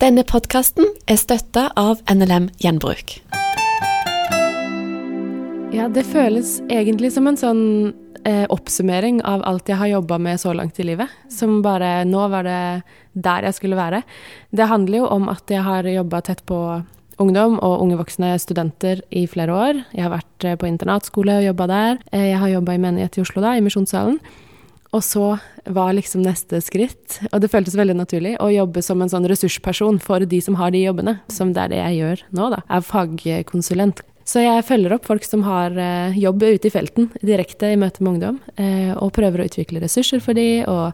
Denne podkasten er støtta av NLM Gjenbruk. Ja, det føles egentlig som en sånn eh, oppsummering av alt jeg har jobba med så langt i livet. Som bare Nå var det der jeg skulle være. Det handler jo om at jeg har jobba tett på ungdom og unge voksne studenter i flere år. Jeg har vært eh, på internatskole og jobba der. Eh, jeg har jobba i menighet i Oslo, da, i Misjonssalen. Og så var liksom neste skritt, og det føltes veldig naturlig, å jobbe som en sånn ressursperson for de som har de jobbene, som det er det jeg gjør nå, da. Jeg Er fagkonsulent. Så jeg følger opp folk som har eh, jobb ute i felten, direkte i møte med ungdom, eh, og prøver å utvikle ressurser for de, og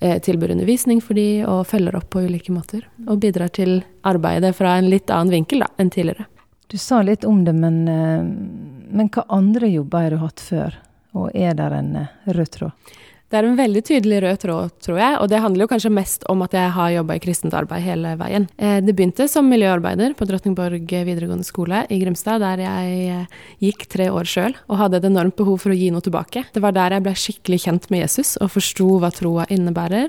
eh, tilbyr undervisning for de, og følger opp på ulike måter. Og bidrar til arbeidet fra en litt annen vinkel da, enn tidligere. Du sa litt om det, men, men hva andre jobber har du hatt før? Og er der en rød tråd? Det er en veldig tydelig rød tråd, tror jeg, og det handler jo kanskje mest om at jeg har jobba i kristent arbeid hele veien. Eh, det begynte som miljøarbeider på Drottningborg videregående skole i Grimstad, der jeg eh, gikk tre år sjøl og hadde et enormt behov for å gi noe tilbake. Det var der jeg ble skikkelig kjent med Jesus og forsto hva troa innebærer,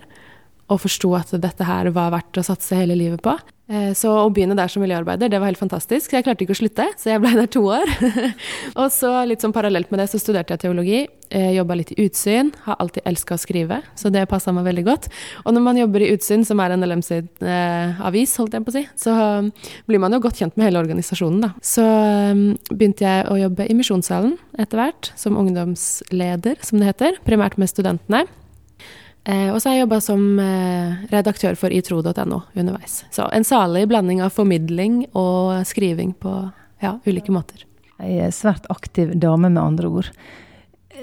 og forsto at dette her var verdt å satse hele livet på. Eh, så å begynne der som miljøarbeider, det var helt fantastisk. Jeg klarte ikke å slutte, så jeg ble der to år. og så litt sånn parallelt med det så studerte jeg teologi. Eh, Jobba litt i Utsyn. Har alltid elska å skrive, så det passa meg veldig godt. Og når man jobber i Utsyn, som er NLM sin eh, avis, holdt jeg på å si, så um, blir man jo godt kjent med hele organisasjonen, da. Så begynte jeg å jobbe i Misjonssalen etter hvert, som ungdomsleder, som det heter. Primært med studentene. Eh, og så har jeg jobba som eh, redaktør for itro.no underveis. Så en salig blanding av formidling og skriving på ja, ulike måter. Ei svært aktiv dame, med andre ord.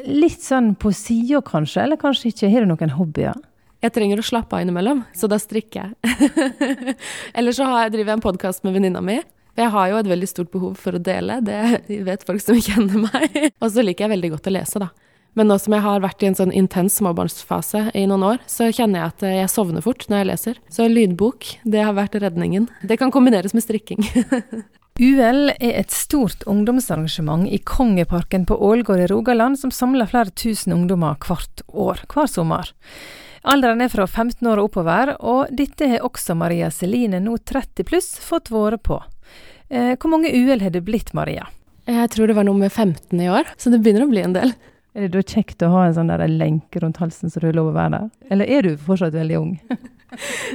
Litt sånn på sida kanskje, eller kanskje ikke. Har du noen hobbyer? Jeg trenger å slappe av innimellom, så da strikker jeg. Eller så jeg, driver jeg en podkast med venninna mi. Jeg har jo et veldig stort behov for å dele, det vet folk som kjenner meg. Og så liker jeg veldig godt å lese, da. Men nå som jeg har vært i en sånn intens småbarnsfase i noen år, så kjenner jeg at jeg sovner fort når jeg leser. Så lydbok, det har vært redningen. Det kan kombineres med strikking. UL er et stort ungdomsarrangement i Kongeparken på Ålgård i Rogaland som samler flere tusen ungdommer hvert år, hver sommer. Alderen er fra 15 år og oppover, og dette har også Maria Celine, nå 30 pluss, fått vært på. Eh, hvor mange UL har det blitt, Maria? Jeg tror det var nummer 15 i år, så det begynner å bli en del. Er det da kjekt å ha en sånn der lenke rundt halsen så du har lov å være der? Eller er du fortsatt veldig ung?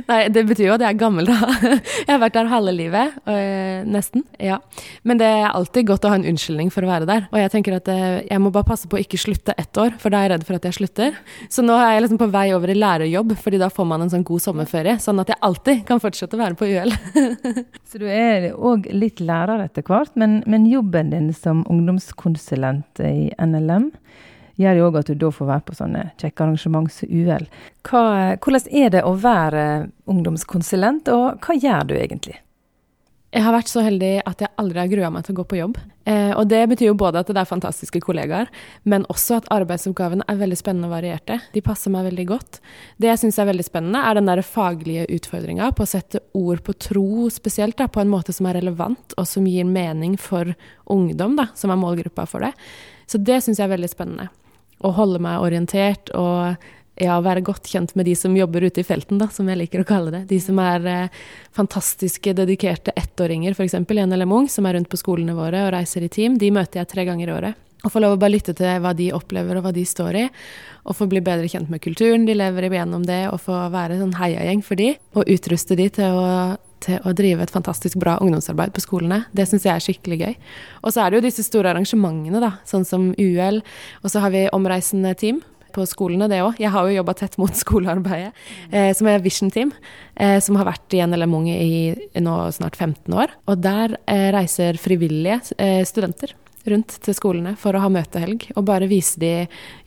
Nei, det betyr jo at jeg er gammel, da. Jeg har vært der halve livet, øh, nesten. Ja. Men det er alltid godt å ha en unnskyldning for å være der. Og jeg tenker at øh, jeg må bare passe på å ikke slutte ett år, for da er jeg redd for at jeg slutter. Så nå er jeg liksom på vei over i lærerjobb, fordi da får man en sånn god sommerferie. Sånn at jeg alltid kan fortsette å være på UL. Så du er òg litt lærer etter hvert, men, men jobben din som ungdomskonsulent i NLM gjør jo òg at du da får være på sånne kjekke arrangement som UL. hvordan er det å være ungdomskonsulent, og hva gjør du egentlig? Jeg har vært så heldig at jeg aldri har grua meg til å gå på jobb. Eh, og det betyr jo både at det er fantastiske kollegaer, men også at arbeidsoppgavene er veldig spennende og varierte. De passer meg veldig godt. Det jeg syns er veldig spennende, er den der faglige utfordringa på å sette ord på tro spesielt, da, på en måte som er relevant, og som gir mening for ungdom, da, som er målgruppa for det. Så det syns jeg er veldig spennende å holde meg orientert og ja, være godt kjent med de som jobber ute i felten, da, som jeg liker å kalle det. De som er eh, fantastiske, dedikerte ettåringer, f.eks. i NLM Ung, som er rundt på skolene våre og reiser i team. De møter jeg tre ganger i året. Og få lov å bare lytte til hva de opplever og hva de står i. Og få bli bedre kjent med kulturen de lever igjennom det, og få være en sånn heiagjeng for de. Og utruste de til å til å drive et fantastisk bra ungdomsarbeid på skolene. Det syns jeg er skikkelig gøy. Og så er det jo disse store arrangementene, da, sånn som UL. Og så har vi omreisende team på skolene, det òg. Jeg har jo jobba tett mot skolearbeidet, eh, som er Vision Team, eh, som har vært i NLM Unge i nå snart 15 år. Og der eh, reiser frivillige eh, studenter rundt til skolene for å ha møtehelg, og bare vise de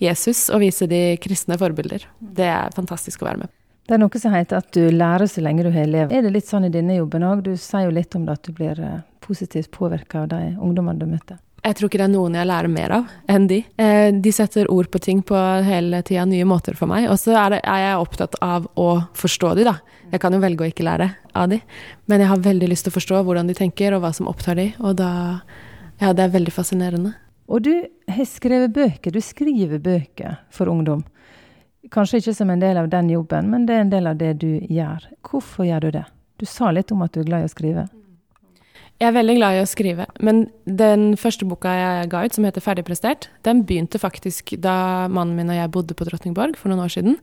Jesus og vise de kristne forbilder. Det er fantastisk å være med på. Det er noe som heter at du lærer så lenge du har elev. Er det litt sånn i denne jobben òg? Du sier jo litt om det at du blir eh, positivt påvirka av de ungdommene du møter. Jeg tror ikke det er noen jeg lærer mer av enn de. Eh, de setter ord på ting på hele tida, nye måter for meg. Og så er, er, jeg opptatt av å forstå de, da. Jeg kan jo velge å ikke lære av de, men jeg har veldig lyst til å forstå hvordan de tenker, og hva som opptar de, og da Ja, det er veldig fascinerende. Og du har skrevet bøker. Du skriver bøker for ungdom. Kanskje ikke som en del av den jobben, men det er en del av det du gjør. Hvorfor gjør du det? Du sa litt om at du er glad i å skrive. Jeg er veldig glad i å skrive, men den første boka jeg ga ut, som heter 'Ferdigprestert', den begynte faktisk da mannen min og jeg bodde på Drottningborg for noen år siden.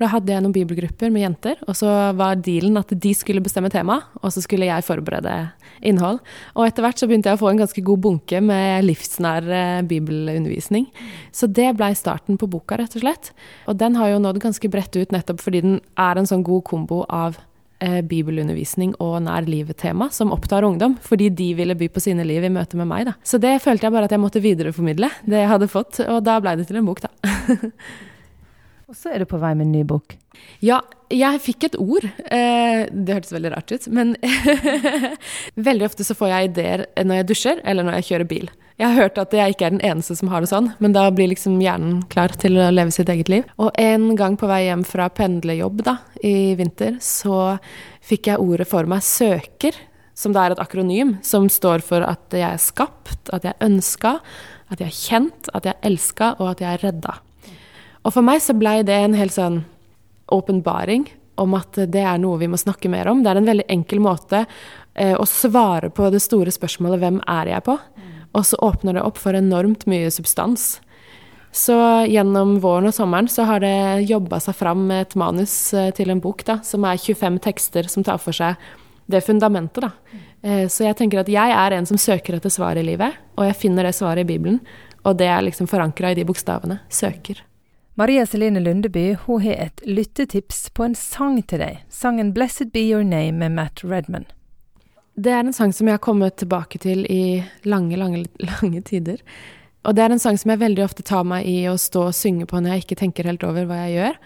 Da hadde jeg noen bibelgrupper med jenter, og så var dealen at de skulle bestemme tema, og så skulle jeg forberede innhold. Og etter hvert så begynte jeg å få en ganske god bunke med livsnær eh, bibelundervisning. Så det blei starten på boka, rett og slett. Og den har jo nådd ganske bredt ut nettopp fordi den er en sånn god kombo av eh, bibelundervisning og nær livet-tema som opptar ungdom, fordi de ville by på sine liv i møte med meg. Da. Så det følte jeg bare at jeg måtte videreformidle, det jeg hadde fått, og da blei det til en bok, da. og så er du på vei med en ny bok. Ja, jeg fikk et ord. Eh, det hørtes veldig rart ut, men veldig ofte så får jeg ideer når jeg dusjer eller når jeg kjører bil. Jeg har hørt at jeg ikke er den eneste som har det sånn, men da blir liksom hjernen klar til å leve sitt eget liv. Og en gang på vei hjem fra pendlerjobb da, i vinter, så fikk jeg ordet for meg 'søker', som da er et akronym som står for at jeg er skapt, at jeg er ønska, at jeg er kjent, at jeg er elska, og at jeg er redda. Og for meg så blei det en helt sånn åpenbaring om at det er noe vi må snakke mer om. Det er en veldig enkel måte eh, å svare på det store spørsmålet 'Hvem er jeg på?' Og så åpner det opp for enormt mye substans. Så gjennom våren og sommeren så har det jobba seg fram et manus eh, til en bok da, som er 25 tekster som tar for seg det fundamentet. da. Eh, så jeg tenker at jeg er en som søker etter svar i livet, og jeg finner det svaret i Bibelen. Og det er liksom forankra i de bokstavene. Søker. Maria Celine Lundeby hun har et lyttetips på en sang til deg. Sangen 'Blessed Be Your Name' med Matt Redman. Det er en sang som jeg har kommet tilbake til i lange, lange, lange tider. Og det er en sang som jeg veldig ofte tar meg i å stå og synge på når jeg ikke tenker helt over hva jeg gjør.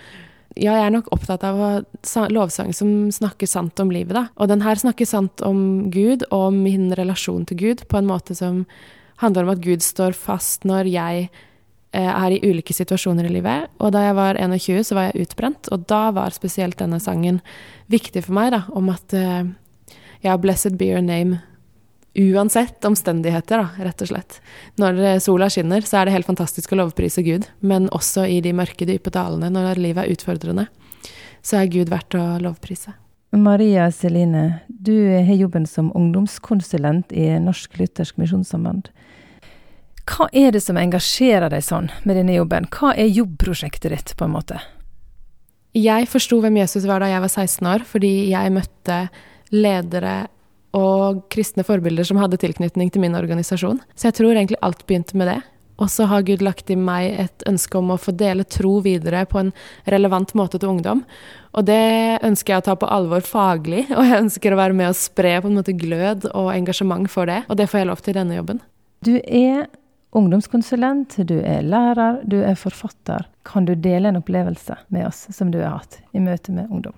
Ja, jeg er nok opptatt av lovsang som snakker sant om livet, da. Og den her snakker sant om Gud og om min relasjon til Gud på en måte som handler om at Gud står fast når jeg er i ulike situasjoner i livet. Og da jeg var 21, så var jeg utbrent, og da var spesielt denne sangen viktig for meg, da, om at uh, ja, blessed be your name uansett omstendigheter, da, rett og slett. Når eh, sola skinner, så er det helt fantastisk å lovprise Gud, men også i de mørke, dype dalene, når livet er utfordrende, så er Gud verdt å lovprise. Maria Celine, du har jobben som ungdomskonsulent i Norsk Luthersk Misjonssamband. Hva er det som engasjerer deg sånn med denne jobben? Hva er jobbprosjektet ditt, på en måte? Jeg forsto hvem Jesus var da jeg var 16 år, fordi jeg møtte ledere og kristne forbilder som hadde tilknytning til min organisasjon. Så jeg tror egentlig alt begynte med det. Og så har Gud lagt i meg et ønske om å få dele tro videre på en relevant måte til ungdom. Og det ønsker jeg å ta på alvor faglig, og jeg ønsker å være med og spre på en måte glød og engasjement for det. Og det får jeg lov til i denne jobben. Du er ungdomskonsulent, du er lærer, du er forfatter. Kan du dele en opplevelse med oss som du har hatt i møte med ungdom?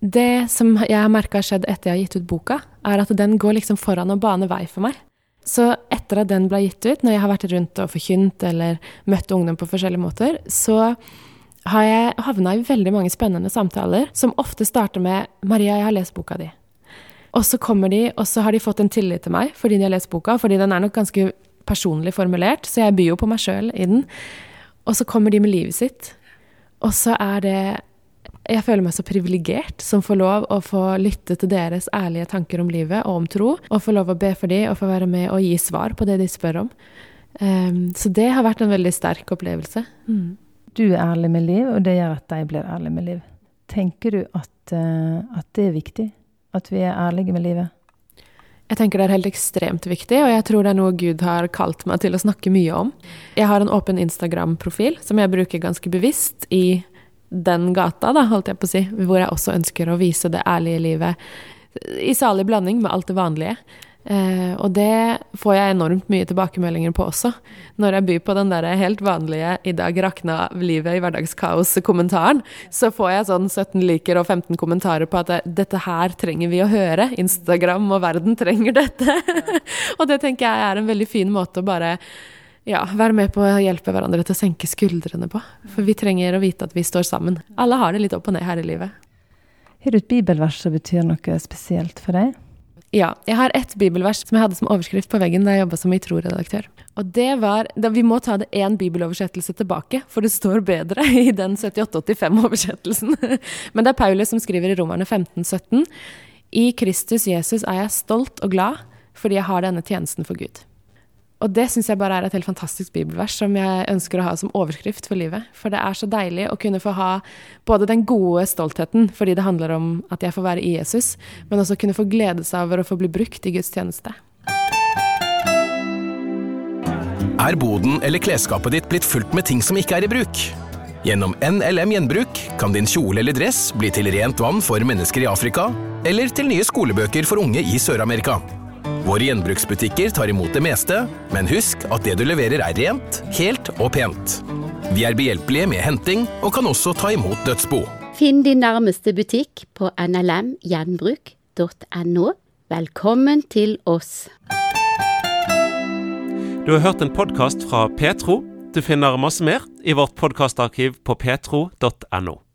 Det som jeg har merka har skjedd etter jeg har gitt ut boka, er at den går liksom foran og baner vei for meg. Så etter at den ble gitt ut, når jeg har vært rundt og forkynt eller møtt ungdom på forskjellige måter, så har jeg havna i veldig mange spennende samtaler som ofte starter med 'Maria, jeg har lest boka di'. Og så kommer de, og så har de fått en tillit til meg fordi de har lest boka, fordi den er nok ganske personlig formulert, så jeg byr jo på meg sjøl i den. Og så kommer de med livet sitt. Og så er det Jeg føler meg så privilegert som får lov å få lytte til deres ærlige tanker om livet og om tro, og få lov å be for dem og få være med og gi svar på det de spør om. Um, så det har vært en veldig sterk opplevelse. Mm. Du er ærlig med liv, og det gjør at de blir ærlige med liv. Tenker du at, uh, at det er viktig? At vi er ærlige med livet? Jeg tenker det er helt ekstremt viktig, og jeg tror det er noe Gud har kalt meg til å snakke mye om. Jeg har en åpen Instagram-profil som jeg bruker ganske bevisst i den gata, da, holdt jeg på å si, hvor jeg også ønsker å vise det ærlige livet i salig blanding med alt det vanlige. Eh, og det får jeg enormt mye tilbakemeldinger på også. Når jeg byr på den der helt vanlige 'i dag rakna livet i hverdagskaos'-kommentaren, så får jeg sånn 17 liker og 15 kommentarer på at 'dette her trenger vi å høre'. Instagram og verden trenger dette. og det tenker jeg er en veldig fin måte å bare ja, være med på å hjelpe hverandre til å senke skuldrene på. For vi trenger å vite at vi står sammen. Alle har det litt opp og ned her i livet. Har du et bibelvers som betyr noe spesielt for deg? Ja. Jeg har ett bibelvers som jeg hadde som overskrift på veggen da jeg jobba som Itro-redaktør. Og det var da Vi må ta det én bibeloversettelse tilbake, for det står bedre i den 7885-oversettelsen. Men det er Paulus som skriver i Romerne 1517. I Kristus Jesus er jeg stolt og glad fordi jeg har denne tjenesten for Gud. Og det syns jeg bare er et helt fantastisk bibelvers som jeg ønsker å ha som overskrift for livet. For det er så deilig å kunne få ha både den gode stoltheten fordi det handler om at jeg får være i Jesus, men også kunne få glede seg over å få bli brukt i Guds tjeneste. Er boden eller klesskapet ditt blitt fullt med ting som ikke er i bruk? Gjennom NLM Gjenbruk kan din kjole eller dress bli til rent vann for mennesker i Afrika, eller til nye skolebøker for unge i Sør-Amerika. Våre gjenbruksbutikker tar imot det meste, men husk at det du leverer er rent, helt og pent. Vi er behjelpelige med henting, og kan også ta imot dødsbo. Finn din nærmeste butikk på nlmgjenbruk.no. Velkommen til oss. Du har hørt en podkast fra Petro. Du finner masse mer i vårt podkastarkiv på petro.no.